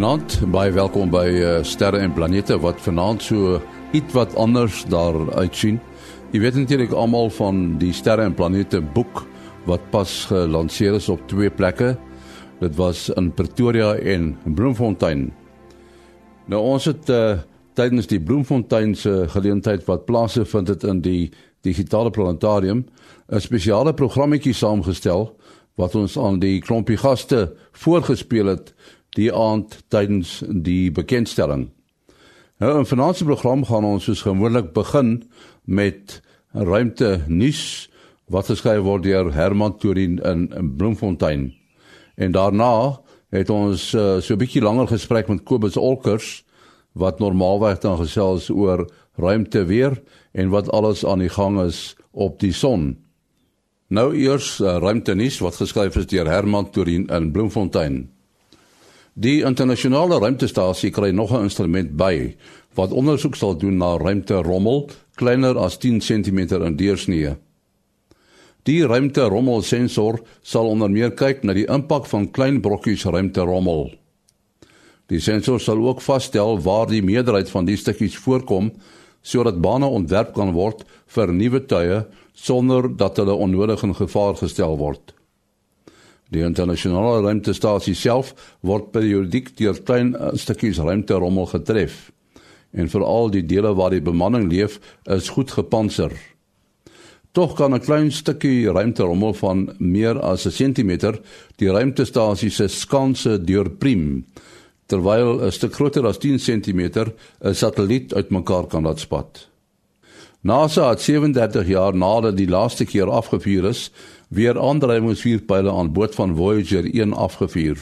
Goeienaand, baie welkom by uh, Sterre en Planete wat vanaand so iets wat anders daar uitsien. Jy weet natuurlik almal van die Sterre en Planete boek wat pas gelanseer is op twee plekke. Dit was in Pretoria en Bloemfontein. Nou ons het uh, tydens die Bloemfontein se geleentheid wat plaasgevind het in die digitale planetarium 'n spesiale programmetjie saamgestel wat ons aan die klompie gaste voorgespeel het die aand tydens die bekendstelling. Nou in finansiële program gaan ons soos gewoonlik begin met ruimte nuus wat geskryf word deur Herman Turin in, in Bloemfontein. En daarna het ons uh, so 'n bietjie langer gesprek met Kobus Olkers wat normaalweg dan gesels oor ruimte weer en wat alles aan die gang is op die son. Nou eers uh, ruimte nuus wat geskryf is deur Herman Turin in Bloemfontein. Die internasionale ruimtestasie kry nog 'n instrument by wat ondersoek sal doen na ruimterommel kleiner as 10 cm in deursnee. Die ruimterommel sensor sal onder meer kyk na die impak van klein brokkies ruimterommel. Die sensor sal ook vasstel waar die meerderheid van die stukkies voorkom sodat bane ontwerp kan word vir nuwe tuie sonder dat hulle onnodig in gevaar gestel word. Die internasionale ruimtestasie self word periodiek deur klein stukkies ruimterommel getref. En veral die dele waar die bemanning leef, is goed gepantser. Tog kan 'n klein stukkie ruimterommel van meer as 'n sentimeter die ruimtestasie se skanse deurpriem, terwyl 'n stuk groter as 10 cm 'n satelliet uitmekaar kan laat spat. NASA het 37 jaar nadat die laaste keer afgevuur is, weer aandrywingsvuurpyle aan boord van Voyager 1 afgevuur.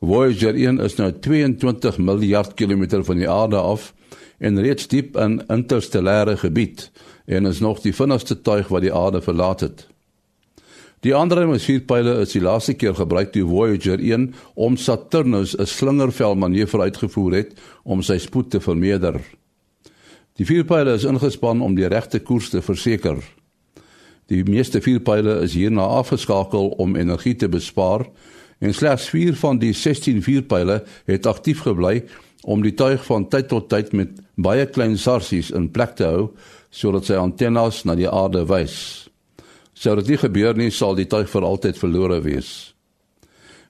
Voyager 1 is nou 22 miljard kilometer van die aarde af en reeds diep in interstellêre gebied en is nog die vinnigste tuig wat die aarde verlaat het. Die aandrywingsvuurpyle is die laaste keer gebruik toe Voyager 1 om Saturnus 'n slingervel manoeuvre uitgevoer het om sy spoed te vermeerder. Die vuurpyle is ingespan om die regte koers te verseker. Die meeste vuurpyle is hierna afgeskakel om energie te bespaar en slegs 4 van die 16 vuurpyle het aktief gebly om die tuig van tyd tot tyd met baie klein sarsies in plek te hou sodat sy antennes na die aarde wys. Sou dit nie gebeur nie, sal die tuig vir altyd verlore wees.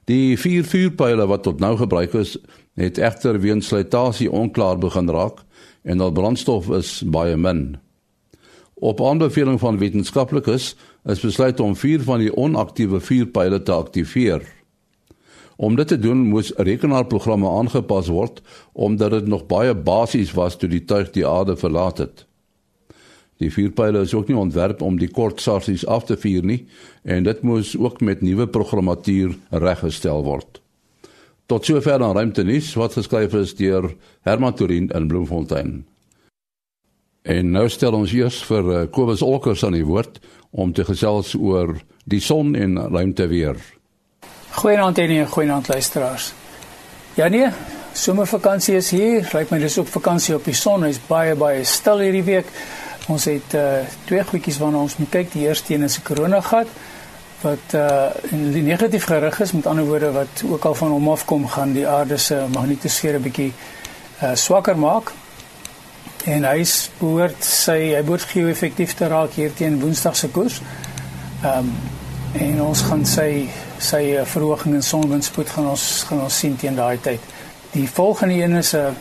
Die vier vuurpyle wat tot nou gebruik is, het egter weens slytasie onklaar begin raak en al brandstof is baie min. Op aanbeveling van wetenskaplikes is besluit om vier van die onaktiewe vuurpyle te aktiveer. Om dit te doen, moes rekenaarprogramme aangepas word omdat dit nog baie basies was toe die tuig die aarde verlaat het. Die vuurpyle is ook nie ontwerp om die kort sarsies af te vuur nie en dit moes ook met nuwe programmatuur reggestel word. Tot sover dan ruimte nuus wat geskryf is deur Herman Turin in Bloemfontein. En nou stel ons eers vir uh, Kobus Olkers aan die woord om te gesels oor die son en ruimte weer. Goeienaand en goeienaand luisteraars. Ja nee, somervakansie is hier. Lyk my dis ook vakansie op die son. Hy's baie baie stil hierdie week. Ons het uh, twee goedjies waarna ons moet kyk. Die eerste een is 'n korona gat wat uh die negatief gerig is met ander woorde wat ook al van hom afkom gaan die aarde se magnetosfeer 'n bietjie uh swakker maak en hy behoort sy hy behoort geo-effektief te raak hier teen Woensdag se koers. Ehm um, en ons gaan sy sy uh, verhoging in sonwindspoed gaan ons gaan ons sien teen daai tyd. Die volgende een is 'n uh,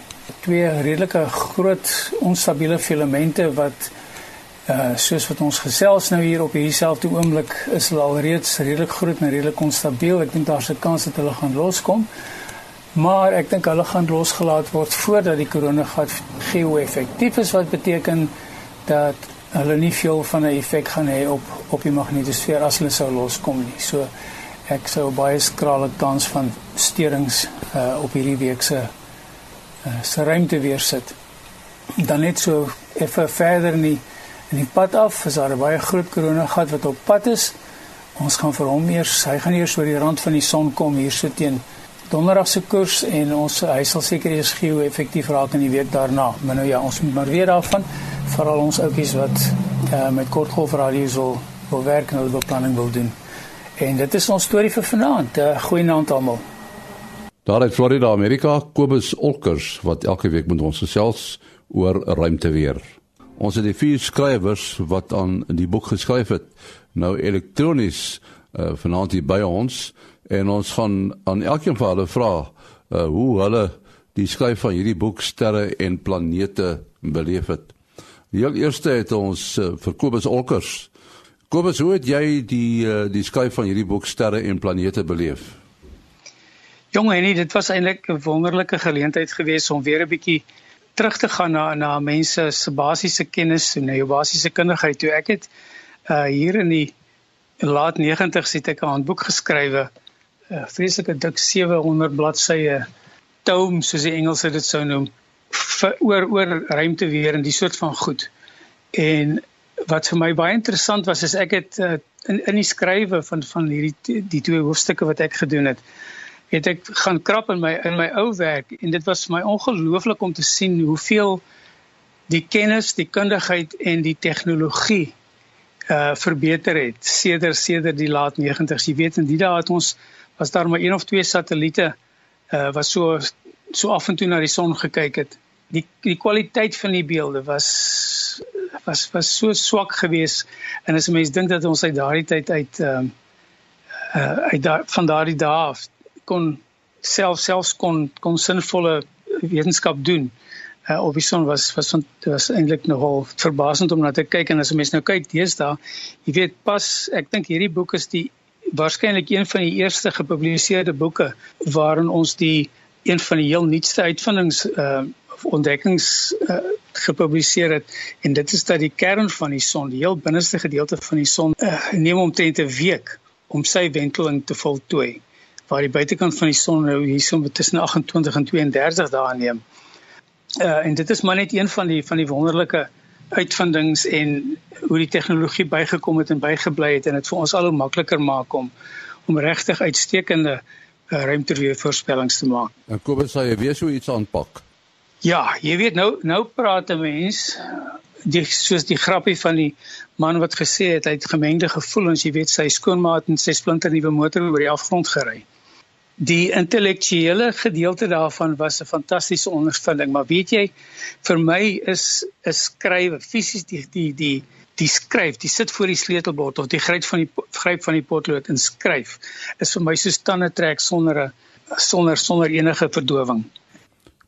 twee redelike groot onstabiele filamente wat uh soos wat ons gesels nou hier op hierdie selfde oomblik is hulle al reeds redelik groot en redelik onstabiel. Ek dink daar's 'n kans dat hulle gaan loskom maar ek dink hulle gaan losgelaat word voordat die koronagat geo-effektief is wat beteken dat hulle nie veel van 'n effek gaan hê op op die magnetosfeer as hulle sou loskom nie. So ek sou baie skrale kans van steurings uh, op hierdie week se uh, se ruimte weer sit. Dan net so effe verder in die in die pad af, is daar 'n baie groot koronagat wat op pad is. Ons gaan vir hom eers, hy gaan eers oor die rand van die son kom hier so teen donderdag se koers en ons hy sal seker eers geo effektief raak in die week daarna. Maar nou ja, ons moet maar weer daarvan veral ons ouppies wat uh, met kortgolf radio wil wil werk en hulle beplanning wil doen. En dit is ons storie vir vanaand. Uh, Goeienaand almal. Daar uit Florida, Amerika, Kobus Olkers wat elke week met ons gesels oor ruimteweer. Ons het die vier skrywers wat aan die boek geskryf het, nou elektronies uh, vanaand hier by ons en ons gaan aan elkeen van hulle vra uh, hoe hulle die skryf van hierdie boek sterre en planete beleef het. Die heel eerste het ons uh, vir Kobus Olkers. Kobus, hoe het jy die uh, die skryf van hierdie boek sterre en planete beleef? Jong Henny, dit was eintlik 'n wonderlike geleentheid geweest om weer 'n bietjie terug te gaan na na mense se basiese kennis en na jou basiese kundigheid. Toe ek het uh hier in die laat 90's het ek 'n handboek geskrywe, 'n uh, vreeslike dik 700 bladsye tome soos die Engelse dit sou noem, vir, oor oor ruimteweer en die soort van goed. En wat vir my baie interessant was is ek het uh, in in die skrywe van van hierdie die twee hoofstukke wat ek gedoen het het ek gaan krap in my in my ou werk en dit was vir my ongelooflik om te sien hoeveel die kennis, die kundigheid en die tegnologie uh verbeter het sedert sedert die laat 90's. Jy weet in die dae het ons was daar maar een of twee satelliete uh wat so so af en toe na die son gekyk het. Die die kwaliteit van die beelde was was was so swak geweest en as 'n mens dink dat ons uit daardie tyd uit ehm uh, uh uit daar van daardie dae af kon self selfs kon kon sinvolle wetenskap doen. Uh, op die son was was van was eintlik nogal verbasend om na te kyk en as 'n mens nou kyk deesdae, jy weet pas ek dink hierdie boek is die waarskynlik een van die eerste gepubliseerde boeke waarin ons die een van die heel nuutste uitvindings uh ontdekkings uh, gepubliseer het en dit is dat die kern van die son, die heel binneste gedeelte van die son, uh, neem omtrent 'n week om sy wenteling te voltooi waar die buitekant van die son nou hierso tussen 28 en 32 dae neem. Uh en dit is maar net een van die van die wonderlike uitvindings en hoe die tegnologie bygekom het en bygebly het en dit vir ons al hoe makliker maak om om regtig uitstekende uh, ruimteweer voorspellings te maak. En Kobus sê jy weer so iets aanpak. Ja, jy weet nou nou praat 'n mens die soos die grappie van die man wat gesê het hy het gemengde gevoelens, jy weet sy skoonmaat en sy splinter nuwe motor oor die afgrond gery die intellektuele gedeelte daarvan was 'n fantastiese ondervinding, maar weet jy, vir my is 'n skrywer fisies die die die die skryf, die sit voor die sleutelbord of die gryp van die gryp van die potlood en skryf is vir my so stande trek sonder 'n sonder sonder enige verdowing.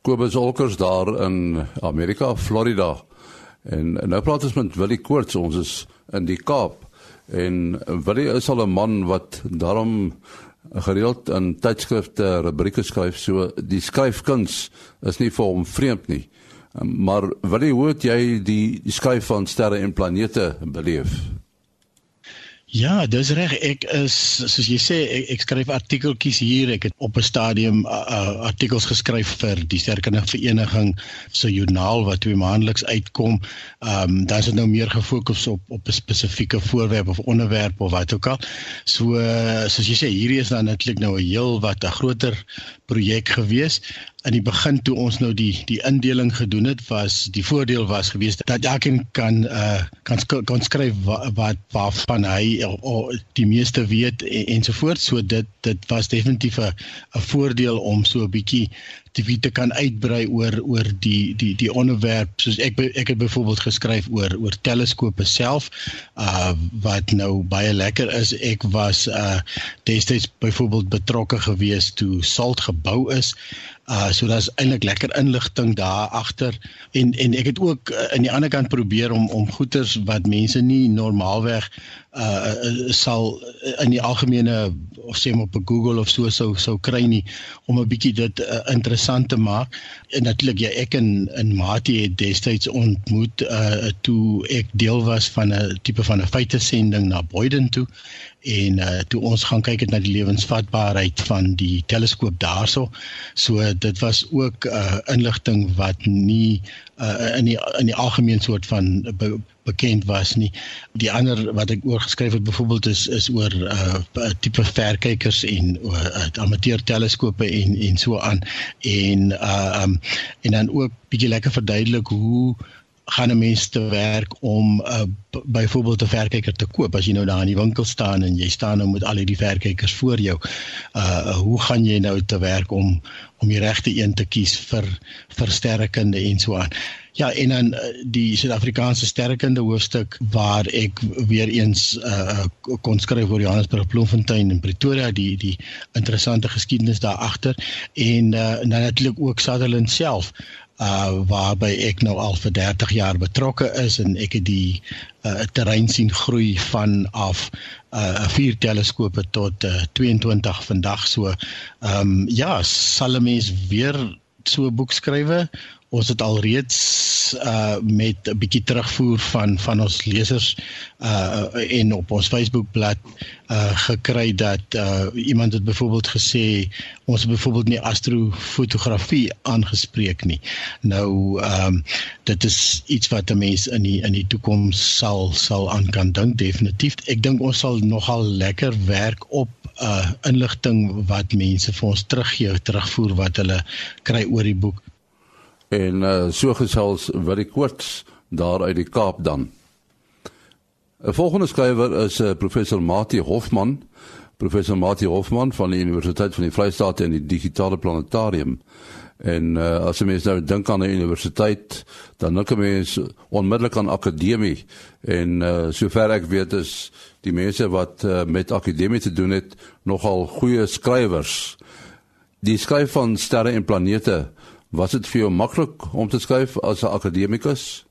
Kobus Olkers daar in Amerika, Florida. En nou praat ons met Willie Koorts, ons is in die Kaap. En Willie is al 'n man wat daarom gereeld in tydskrifte rubrieke skryf so die skryfkuns is nie vir hom vreemd nie. Maar wat het jy die skryf van sterre en planete beleef Ja, dis reg. Ek is soos jy sê, ek, ek skryf artikeltjies hier. Ek het op 'n stadium uh, uh, artikels geskryf vir die Sterkkundige Vereniging se joernaal wat twee maandeliks uitkom. Ehm um, dan is dit nou meer gefokus op op 'n spesifieke voorwerp of onderwerp of wat ook al. So soos jy sê, hierdie is dan netlik nou 'n heel wat 'n groter projek gewees in die begin toe ons nou die die indeling gedoen het was die voordeel was geweest dat elkeen kan uh kan kan skryf wat, waarvan hy of, of die meeste weet en, ensovoorts so dit dit was definitief 'n 'n voordeel om so 'n bietjie te wie te kan uitbrei oor oor die die die onderwerp. Soos ek ek het byvoorbeeld geskryf oor oor teleskope self uh wat nou baie lekker is. Ek was uh destyds byvoorbeeld betrokke gewees toe salt gebou is Uh so daar's eintlik lekker inligting daar agter en en ek het ook uh, aan die ander kant probeer om om goeters wat mense nie normaalweg uh, uh sal in die algemene of sê maar op Google of so sou sou kry nie om 'n bietjie dit uh, interessant te maak. En natuurlik ja ek en in Mati het destyds ontmoet uh toe ek deel was van 'n tipe van 'n feitesending na Boyden toe en uh, toe ons gaan kyk het na die lewensvatbaarheid van die teleskoop daarso. So dit was ook 'n uh, inligting wat nie uh, in die in die algemeen soort van be, bekend was nie. Die ander wat ek oor geskryf het byvoorbeeld is is oor uh, tipe verkykers en uh, amateur teleskope en en so aan en uh um, en dan ook bietjie lekker verduidelik hoe gaan 'n mens te werk om uh, byvoorbeeld 'n verkyker te koop as jy nou daar in die winkel staan en jy staan nou met al hierdie verkykers voor jou. Uh hoe gaan jy nou te werk om om die regte een te kies vir vir sterrekunde en so aan. Ja, en dan die Suid-Afrikaanse sterrekunde hoofstuk waar ek weer eens uh kon skryf oor Johannesburg, Bloemfontein en Pretoria, die die interessante geskiedenis daar agter en uh dan natuurlik ook Sutherland self uh waarby ek nou al vir 30 jaar betrokke is en ek het die uh terrein sien groei van af uh vier teleskope tot uh 22 vandag. So ehm um, ja sal 'n mens weer so 'n boek skrywe ons het al reeds uh met 'n bietjie terugvoer van van ons lesers uh en op ons Facebookblad uh gekry dat uh iemand het byvoorbeeld gesê ons het byvoorbeeld nie astrofotografie aangespreek nie. Nou ehm um, dit is iets wat 'n mens in die in die toekoms sal sal aan kan dink definitief. Ek dink ons sal nogal lekker werk op uh inligting wat mense vir ons teruggee, terugvoer wat hulle kry oor die boek en uh, so gesels Willie Koorts daar uit die Kaap dan. 'n Volgende skrywer is uh, professor Mati Hofman, professor Mati Hofman van die Universiteit van die Vrystaat en die Digitale Planetarium. En uh, as jy mens nou dink aan 'n universiteit, dan dink mens onmiddellik aan akademie en uh, sover ek weet is die mense wat uh, met akademie te doen het nogal goeie skrywers. Die skryf van sterre en planete Was dit vir jou maklik om te skryf as 'n akademikus?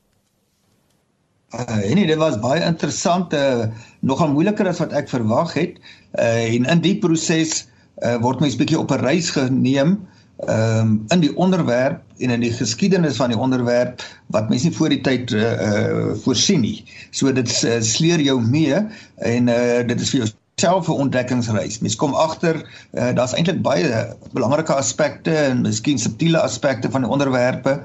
Uh, nee, dit was baie interessant, uh, nogal moeiliker as wat ek verwag het. Uh, en in die proses uh, word mens bietjie op 'n reis geneem um, in die onderwerp en in die geskiedenis van die onderwerp wat mens nie voor die tyd uh, uh, voorsien nie. So dit uh, sleer jou mee en uh, dit is vir jou self 'n ontdekkingsreis. Mens kom agter uh, daar's eintlik baie belangrike aspekte en miskien subtiele aspekte van die onderwerpe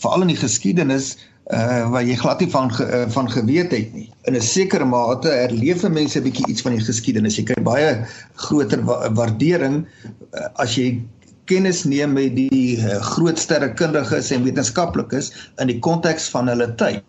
veral in die geskiedenis uh waar jy glad nie van ge, uh, van geweet het nie. In 'n sekere mate herleef mense 'n bietjie iets van die geskiedenis. Jy kry baie groter wa waardering uh, as jy kennis neem met die uh, groot sterrekundiges en wetenskaplikes in die konteks van hulle tyd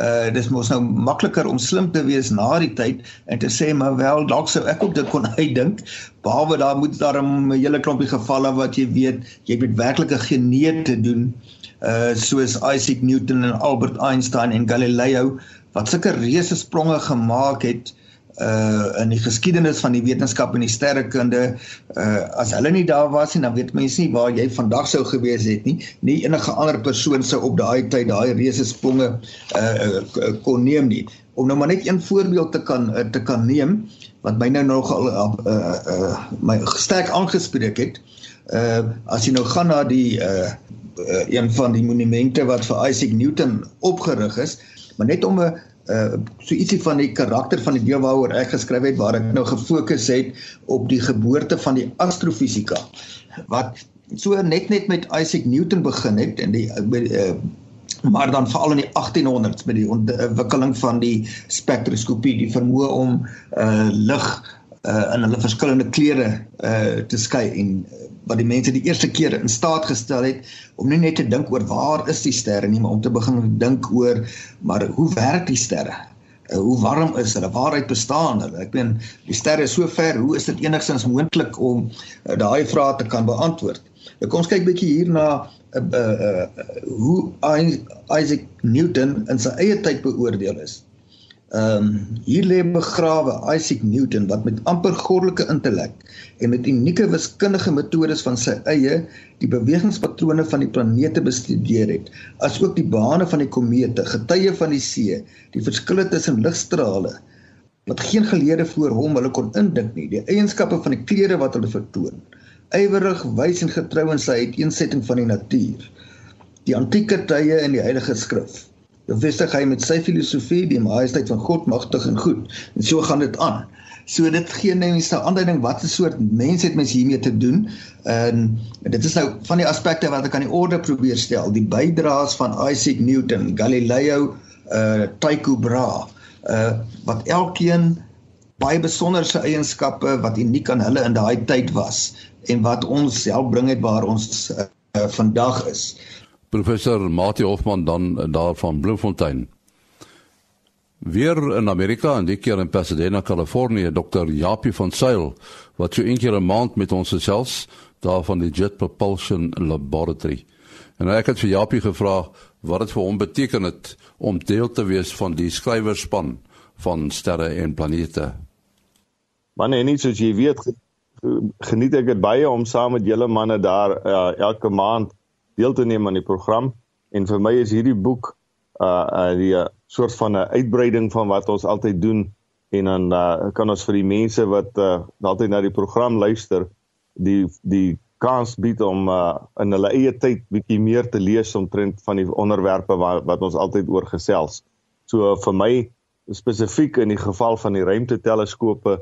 uh dis mos nou makliker om slim te wees na die tyd en te sê maar wel dalk sou ek ook dit kon uitdink behalwe daar moet daar 'n hele klompie gevalle wat jy weet jy het met werklike genee te doen. Uh soos Isaac Newton en Albert Einstein en Galileo wat sulke reuse spronge gemaak het uh in die geskiedenis van die wetenskap en die sterrekunde uh as hulle nie daar was nie dan weet mense nie waar jy vandag sou gewees het nie. Nie enige ander persoon sou op daai tyd daai reuse spronge uh, uh kon neem nie. Om nou maar net een voorbeeld te kan uh, te kan neem wat my nou nog al uh, uh, uh my sterk aangespreek het uh as jy nou gaan na die uh, uh een van die monumente wat vir Isaac Newton opgerig is maar net om 'n uh so ietsie van die karakter van die deel waaroor ek geskryf het waar ek nou gefokus het op die geboorte van die astrofisika wat so net net met Isaac Newton begin het en die uh, maar dan veral in die 1800s met die ontwikkeling van die spektroskopie die vermoë om uh lig uh in hulle verskillende kleure uh te skei en uh, wat die mense die eerste keer in staat gestel het om nie net te dink oor waar is die sterre nie, maar om te begin dink oor maar hoe werk die sterre? Uh, hoe warm is hulle? Waaruit bestaan hulle? Ek meen, die sterre is so ver, hoe is dit enigstens moontlik om uh, daai vrae te kan beantwoord? Nou kom ons kyk bietjie hier na uh, uh, uh, hoe Isaac Newton in sy eie tyd beoordeel is. Ehm um, hier lê begrawe Isaac Newton wat met amper goddelike intellek en met unieke wiskundige metodes van sy eie die bewegingspatrone van die planete bestudeer het, asook die bane van die komete, getye van die see, die verskille tussen ligstrale wat geen geleerde voor hom hulle kon indink nie, die eienskappe van die kleure wat hulle vertoon, ywerig, wys en getrou in sy uiteensetting van die natuur, die antieke tye en die heilige skrif bevestig hy met sy filosofie die majesteit van God magtig en goed. En so gaan dit aan. So dit gee net 'n aanduiding wat 'n soort mens het mens hiermee te doen. En dit is nou van die aspekte wat ek aan die orde probeer stel, die bydraes van Isaac Newton, Galileo, uh Tycho Brahe, uh wat elkeen baie besonderse eienskappe wat uniek aan hulle in daai tyd was en wat ons help bring het waar ons uh, vandag is. Professor Mati Hofman dan daar van Bloemfontein. Weer in Amerika en die keer in Pasadena, Kalifornië, Dr. Japie van Sail wat so een keer 'n maand met ons gesels daar van die Jet Propulsion Laboratory. En ek het vir Japie gevra wat dit vir hom beteken het om deel te wees van die skrywerspan van sterre en planete. Man, en nie soos jy weet geniet ek dit baie om saam met julle manne daar uh, elke maand deel te neem aan die program en vir my is hierdie boek uh, uh die uh, soort van 'n uitbreiding van wat ons altyd doen en dan uh, kan ons vir die mense wat uh, altyd na die program luister die die kans bied om uh, in hulle eie tyd bietjie meer te lees omtrent van die onderwerpe wat, wat ons altyd oor gesels. So uh, vir my spesifiek in die geval van die ruimteteleskope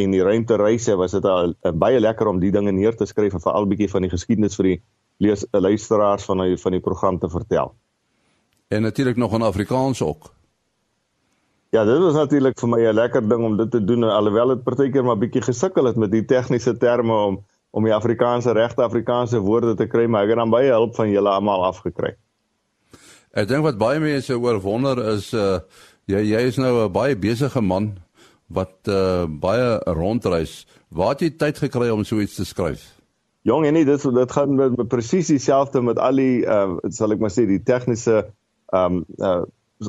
en die ruimtereise was dit al baie lekker om die dinge neer te skryf en veral bietjie van die geskiedenis vir die lees luisteraars van die van die program te vertel. En natuurlik nog in Afrikaans ook. Ja, dit was natuurlik vir my 'n lekker ding om dit te doen alhoewel dit partykeer maar bietjie gesukkel het met die tegniese terme om om die Afrikaanse regte Afrikaanse woorde te kry, maar ek het dan baie hulp van julle almal afgekry. Ek dink wat baie mense oor wonder is uh jy jy is nou 'n baie besige man wat uh baie rondreis. Waar het jy tyd gekry om so iets te skryf? Jong, en nee, dit dit gaan met, met presies dieselfde met al die uh sal ek maar sê die tegniese um uh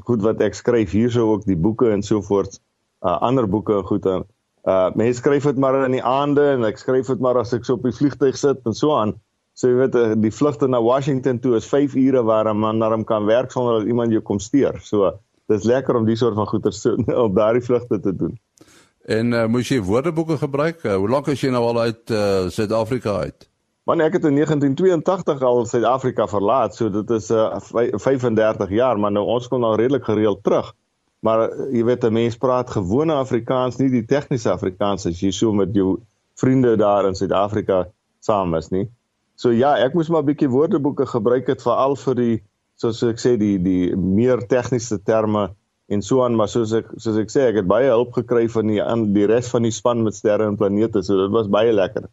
goed wat ek skryf hierso ook die boeke en so voort uh ander boeke goed en uh mense skryf dit maar in die aande en ek skryf dit maar as ek so op die vliegtuig sit en so aan. So jy weet uh, die vlugte na Washington toe is 5 ure waar 'n man daarom kan werk sonder dat iemand jou kom steur. So dis lekker om die soort van goeie so op daardie vlugte te doen en uh, moes jy woordeboeke gebruik uh, hoe lank is jy nou al uit Suid-Afrika uh, uit Man ek het in 1982 al Suid-Afrika verlaat, so dit is uh, 35 jaar, maar nou ons kom nou redelik gereeld terug. Maar uh, jy weet 'n mens praat gewone Afrikaans, nie die tegniese Afrikaans as jy so met jou vriende daar in Suid-Afrika saam is nie. So ja, ek moes maar 'n bietjie woordeboeke gebruik het veral vir die soos ek sê die die meer tegniese terme en so aan, maar soos ek soos ek sê, ek het baie hulp gekry van die die res van die span met sterre en planete, so dit was baie lekker.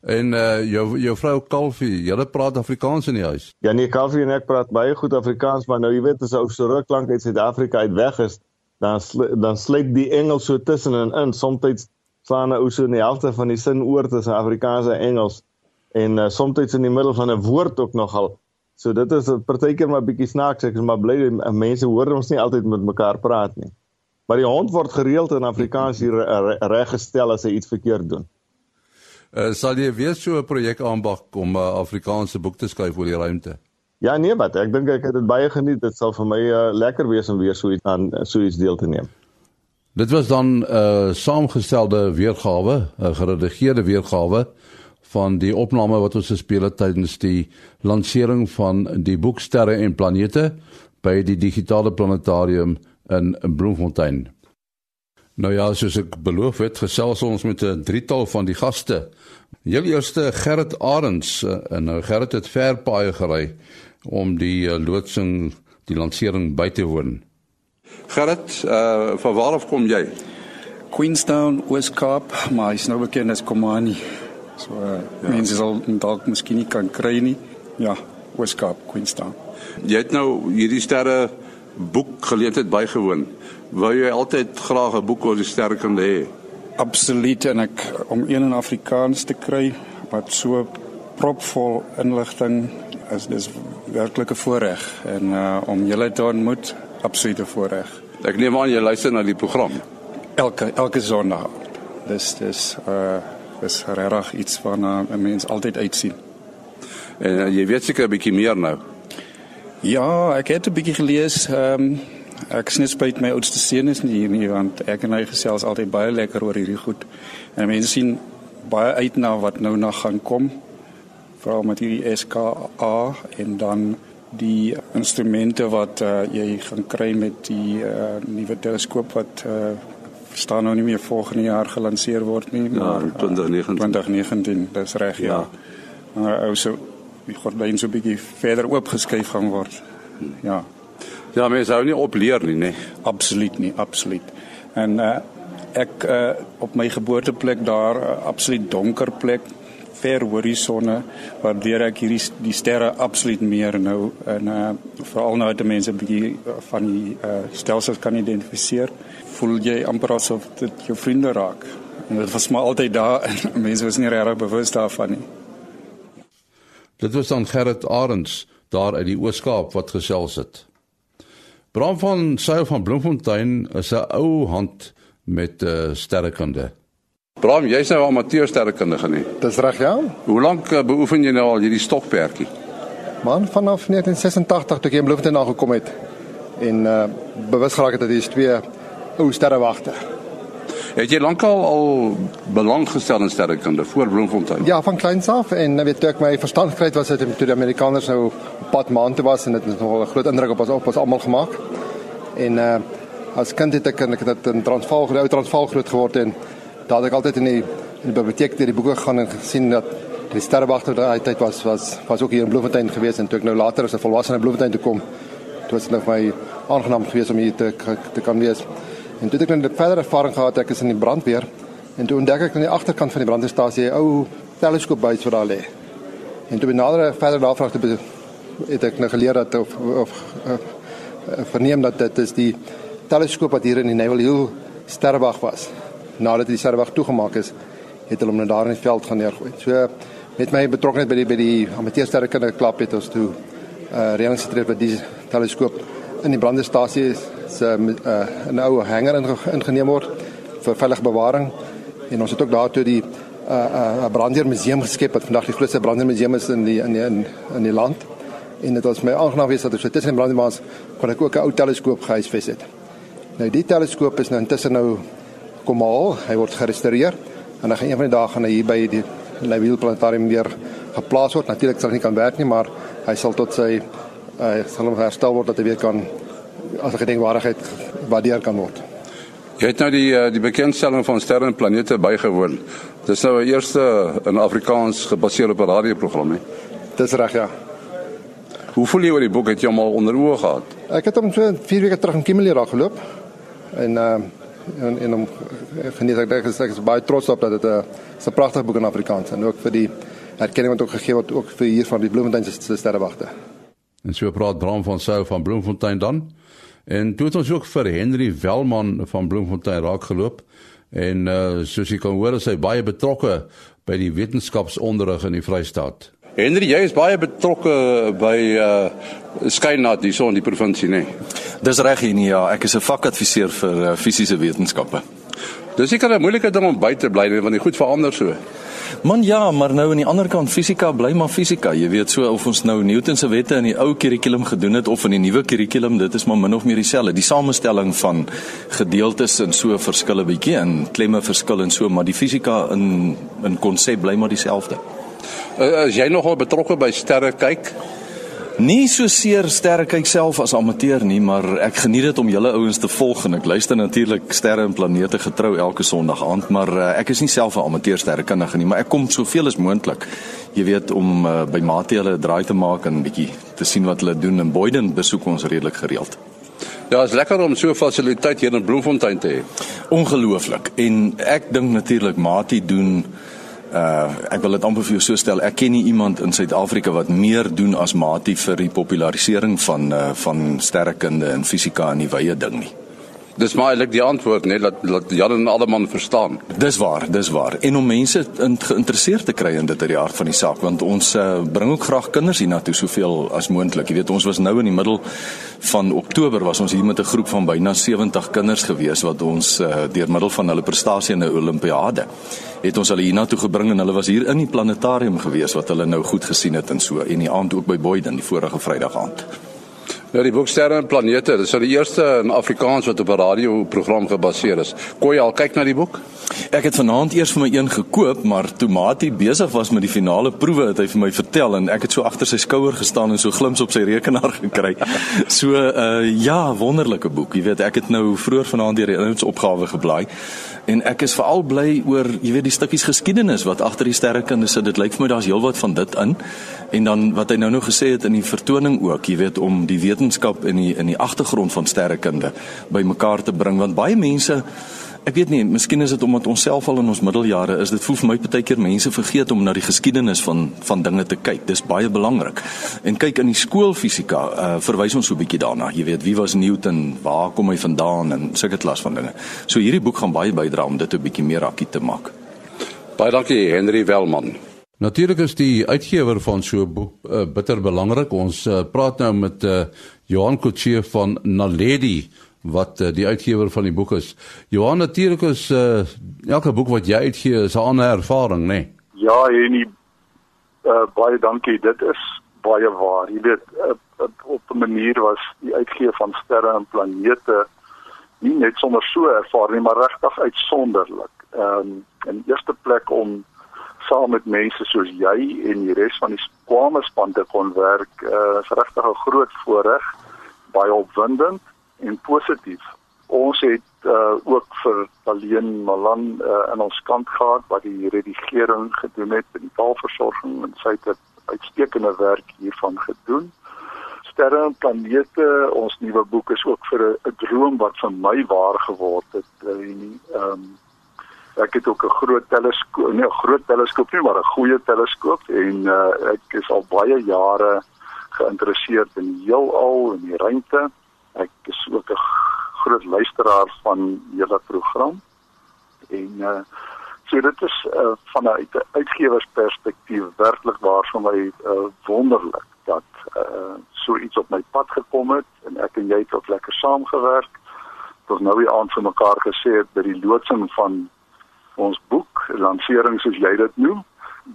En uh jou jou vrou Kalfie, julle praat Afrikaans in die huis. Ja nee, Kalfie en ek praat baie goed Afrikaans, maar nou jy weet as ou so ruk lank uit Suid-Afrika uit weg is, dan sl dan sluit die Engels so tussen en in. Soms slaan 'n ou so in die helfte van die sin oor tussen Afrikaans en Engels en uh, soms in die middel van 'n woord ook nogal. So dit is partykeer maar bietjie snaaks, ek is maar bly mense hoor ons nie altyd met mekaar praat nie. Maar die hond word gereeld in Afrikaans hier reggestel as hy iets verkeerd doen. Uh, sal jy weer so 'n projek aanbak om 'n uh, Afrikaanse boek te skryf oor die ruimte? Ja nee, wat ek dink ek het dit baie geniet. Dit sal vir my uh, lekker wees om weer so iets aan so iets deel te neem. Dit was dan 'n uh, saamgestelde weergawe, 'n geredigeerde weergawe van die opname wat ons gespeel het tydens die lansering van die boek Sterre en Planete by die digitale planetarium in Bloemfontein. Nou ja, soos ek beloof het, gesels ons met 'n drietal van die gaste. Heel eerste Gerrit Arends eh, en nou Gerrit het ver paai gery om die uh, loodsing die lansering by te woon. Gerrit, uh van waar af kom jy? Queenstown, Weskaap, maar is nou bekend as Komani. So uh, ja. mense sal dalk miskien nie kan kry nie. Ja, Weskaap, Queenstown. Jy het nou hierdie sterre boek geleentheid bygewoon. Wou jy altyd graag 'n boek oor die sterkende hê? Absoluut en ek om een in Afrikaans te kry wat so propvol inligting is dis werklik 'n voorreg en uh om julle te ontmoet, absolute voorreg. Ek neem aan jy luister na die program elke elke Sondag. Dis dis uh dis regtig iets waarna 'n mens altyd uitsien. En uh, jy weet seker 'n bietjie meer nou. Ja, ek het 'n bietjie gelees ehm um, ek sny spyt my oudste seun is nie hier nie want ek en hy gesels altyd baie lekker oor hierdie goed. En mense sien baie uit na wat nou nog gaan kom. Veral met hierdie SKA en dan die instrumente wat uh, jy gaan kry met die uh, nuwe teleskoop wat uh, staan nou nie meer volgende jaar gelanseer word nie, ja, maar ja, 2019. 2019, dis reg ja. ja. Maar ou so die gordyn so 'n bietjie verder oopgeskuif gaan word. Ja. Ja, mens hou nie op leer nie, nê. Absoluut nie, absoluut. En uh ek uh op my geboorteplek daar uh, absoluut donker plek ver horisonne waardeur ek hierdie die sterre absoluut meer nou en uh, veral nou dat mense 'n bietjie van die uh, stelsels kan identifiseer voel jy amper asof dit jou vriende raak en dit was maar altyd daar en mense was nie regtig bewus daarvan nie Dit was dan Gerrit Arends daar uit die Oos-Kaap wat gesels het. Bram van Sail van Bloemfontein is 'n ou hand met uh, sterrekunde. Bram, jy's nou amateur sterrekundige nie. Dis reg, ja. Hoe lank uh, beoefen jy nou al hierdie stokperdjie? Man, vanaf 1986 toe ek in Bloemfontein aangekom het en uh bewus geraak het dat hier is twee ou sterrewagte. Het jy lankal al belang gestel in sterrekunde voor Bloemfontein? Ja, van kleins af en nou weet toe ek my verstand gekry het was dit toe die Amerikaners nou op pad maan toe was en dit het nogal 'n groot indruk op ons op ons almal gemaak. En uh as kind het ek en ek het in Transvaal groot Transvaal groot geword en daar het ek altyd in die in die biblioteek deur die boeke gegaan en gesien dat die sterrewagte daai tyd was was was ook hier in Bloemfontein gewees en toe ek nou later as 'n volwassene in Bloemfontein toe kom, toe was dit nou vir my aangenaam geweest om hier te te kan wees. En toe het ek net verder ervaring gehad ek is in die brandweer en toe ontdek ek aan die agterkant van die brandweerstasie 'n ou teleskoop by wat daar lê. En toe benader verder navraag te het ek nou geleer dat of of uh, verneem dat dit is die teleskoop wat hier in die Naval Hill sterrewag was. Nadat die sterrewag toegemaak is, het hulle hom net daar in die veld gaan neergooi. So met my betrokkeheid by die by die amateursterrekundige klub het ons toe uh reëlings getref dat die teleskoop in die brandweerstasie se uh, 'n ou hanger ingeneem word vir veilige bewaring en ons het ook daartoe die 'n uh, uh, brandweermuseum geskep wat vandag die grootste brandweermuseum is in die in die in, in die land en dit was my aangenaam wees dat ek so tussen brandweermaans kon ek ook 'n ou teleskoop gehuisves het. Nou die teleskoop is nou intussen nou kom al, hy word gerestoreer en dan gaan een van die dae gaan hy hier by die Naval Planetarium weer geplaas word. Natuurlik sal hy nie kan werk nie, maar hy sal tot sy uh, sal hom herstel word dat hy weer kan as gedenkwaardigheid waardeer kan word. Jy het nou die eh, die bekendstelling van sterre en planete bygewoon. Dis nou 'n eerste in Afrikaans gebaseerde op 'n radioprogram, hè. Dis reg, ja. Hoe voel jy oor die boek? Het jy hom al onder oë gehad? Ek het hom so 4 weke terug in Kimberley raak geloop. En uh en en hom geniet ek dink ek is baie trots op dat dit 'n 'n pragtige boek in Afrikaans en ook vir die erkenning wat ook gegee word ook vir hier van die Bloemfontein se sterrewagte. En so praat Bram van Sail van Bloemfontein dan. En toe het ons ook vir Henry Welman van Bloemfontein raak geloop en uh soos jy kan hoor is hy baie betrokke by die wetenskapsonderrig in die Vrystaat. Henry, jy is baie betrokke by uh Skynat hierso in die provinsie, nê? Nee? Dis reg hier nie, ja. Ek is 'n vakadviseur vir uh, fisiese wetenskappe. Dis seker 'n moeilike ding om by te bly want die goed verander so. Man ja, maar nou aan die ander kant fisika bly maar fisika. Jy weet so of ons nou Newton se wette in die ou kurrikulum gedoen het of in die nuwe kurrikulum, dit is maar min of meer dieselfde. Die samestelling van gedeeltes en so verskille bietjie en klemme verskil en so, maar die fisika in in konsep bly maar dieselfde. Uh, is jy nogal betrokke by sterre kyk? Nie so seer sterre kyk self as amateur nie, maar ek geniet dit om julle ouens te volg en ek luister natuurlik sterre en planete getrou elke Sondag aand, maar uh, ek is nie self 'n amateur sterrekundige nie, maar ek kom soveel as moontlik. Jy weet om uh, by mate hulle 'n draai te maak en bietjie te sien wat hulle doen en Boyden besoek ons redelik gereeld. Ja, is lekker om so 'n fasiliteit hier in Bloemfontein te hê. Ongelooflik. En ek dink natuurlik Mati doen uh ek wil dit amper vir jou so stel ek ken nie iemand in Suid-Afrika wat meer doen as Mati vir die popularisering van uh van sterrekunde en fisika en die wye ding nie. Dis maar eintlik die antwoord net dat dat Jan en Alleman verstaan. Dis waar, dis waar. En om mense in, geïnteresseerd te kry in dit uit die hart van die saak want ons uh, bring ook graag kinders hiernatoe soveel as moontlik. Jy weet ons was nou in die middel van Oktober was ons hier met 'n groep van byna 70 kinders gewees wat ons uh, deur middel van hulle prestasie in 'n Olimpiade het ons hulle hiernatoe gebring en hulle was hier in die planetarium gewees wat hulle nou goed gesien het en so en die aand ook by Boyden die vorige Vrydag aand. Nou die boek Sterre en Planete, dis al die eerste in Afrikaans wat op 'n radioprogram gebaseer is. Jy al kyk na die boek? Ek het vanaand eers vir my een gekoop, maar toe Mati besig was met die finale proewe, het hy vir my vertel en ek het so agter sy skouer gestaan en so glims op sy rekenaar gekry. So uh ja, wonderlike boek. Jy weet, ek het nou vroeër vanaand deur die inhoudsopgawe geblaai en ek is veral bly oor jy weet die stukkies geskiedenis wat agter die sterrekunde sit. Dit lyk vir my daar's heelwat van dit in. En dan wat hy nou nou gesê het in die vertoning ook, jy weet om die wetenskap in die in die agtergrond van sterrekunde bymekaar te bring want baie mense ek weet nie, miskien is dit omdat ons self al in ons middeljare is. Dit voel vir my baie keer mense vergeet om na die geskiedenis van van dinge te kyk. Dis baie belangrik. En kyk in die skoolfisika, uh, verwys ons so 'n bietjie daarna. Jy weet, wie was Newton? Waar kom hy vandaan en sulke klas van dinge. So hierdie boek gaan baie bydra om dit 'n bietjie meer akkiet te maak. Baie dankie Henry Welman. Natuurlik is die uitgewer van so 'n boek uh, bitter belangrik. Ons uh, praat nou met uh, Johan Kutsie van Naledi wat uh, die uitgewer van die boek is. Johan natuurlik is uh, elke boek wat jy uitgee 'n ander ervaring, né? Nee? Ja, en nie uh, baie dankie. Dit is baie waar. Jy weet uh, op 'n manier was die uitgee van sterre en planete nie net sommer so ervaar nie, maar regtig uitsonderlik. Ehm um, in eerste plek om saam met mense soos jy en die res van die kwame span te kon werk, uh, is regtig 'n groot voorreg, baie opwindend en positief. Ons het uh, ook vir Alleen Malan uh, in ons kant gehad wat die redigering gedoen het in die taalversorging en sy het uitstekende werk hiervan gedoen. Sterre en planete, ons nuwe boek is ook vir 'n droom wat vir my waar geword het. Ehm um, ek het ook 'n groot teleskoop, nee, 'n groot teleskoop nie, maar 'n goeie teleskoop en uh, ek is al baie jare geïnteresseerd in die heelal en die ruimte. Ek is ook 'n groot luisteraar van julle program. En uh so dit is uh, vanuit 'n uitgewersperspektief werklik waar vir my uh, wonderlik dat uh so iets op my pad gekom het en ek en jy het ook lekker saamgewerk. Ons nou weer aan vir mekaar gesê het by die loodsing van ons boek lansering soos jy dit noem.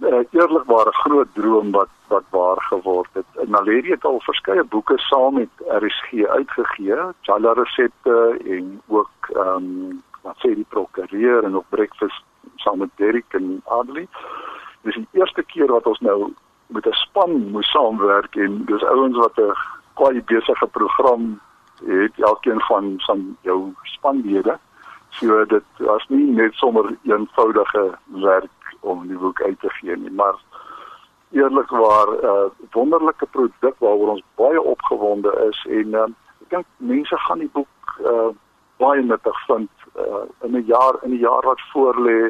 uh, Eerlikwaar 'n groot droom wat wat waar geword het. Naledi het al verskeie boeke saam met RSG uitgegee, Jalla resepte en ook ehm um, wat sê die prokureur en ook breakfast saam met Derek en Adli. Dis die eerste keer wat ons nou met 'n span moes saamwerk en dis ouens wat 'n kwai besige program het elkeen van van jou spanlede. So dit was nie net sommer eenvoudige werk om die boek uit te gee nie, maar eerlikwaar 'n uh, wonderlike produk waaroor ons baie opgewonde is en uh, ek dink mense gaan die boek uh, baie nuttig vind uh, in 'n jaar in die jaar wat voorlê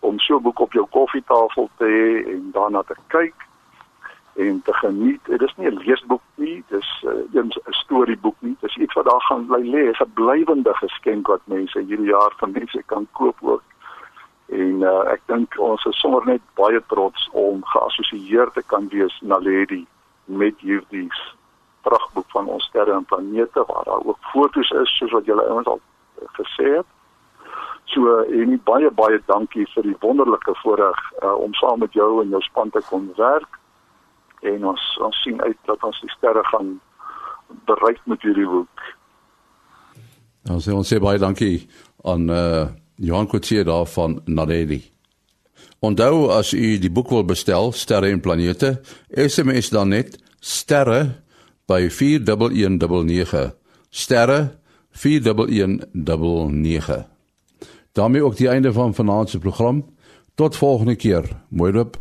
om so 'n boek op jou koffietafel te hê en daarna te kyk en te geniet. Dit is nie 'n leesboek nie, dis uh, 'n storieboek nie. Dis iets wat daar gaan bly lê, 'n blywende geskenk wat mense hierdie jaar van mense kan koop ook. En uh, ek dink ons is sommer net baie trots om geassosieer te kan wees na Lady met hierdie pragtboek van ons sterre en planete waar daar ook fotos is soos wat julle ouens al gesê het. So en baie baie dankie vir die wonderlike voorreg uh, om saam met jou en jou span te kon werk en ons ons sien uit dat ons die sterre gaan bereik met hierdie boek. Ons sê ons sê baie dankie aan uh Johan Kutsie daar van Nadedi. Onthou as u die boek wil bestel, Sterre en Planete, SMS dan net sterre by 4119. Sterre 4119. daarmee ook die einde van vanaand se program. Tot volgende keer. Mooi loop.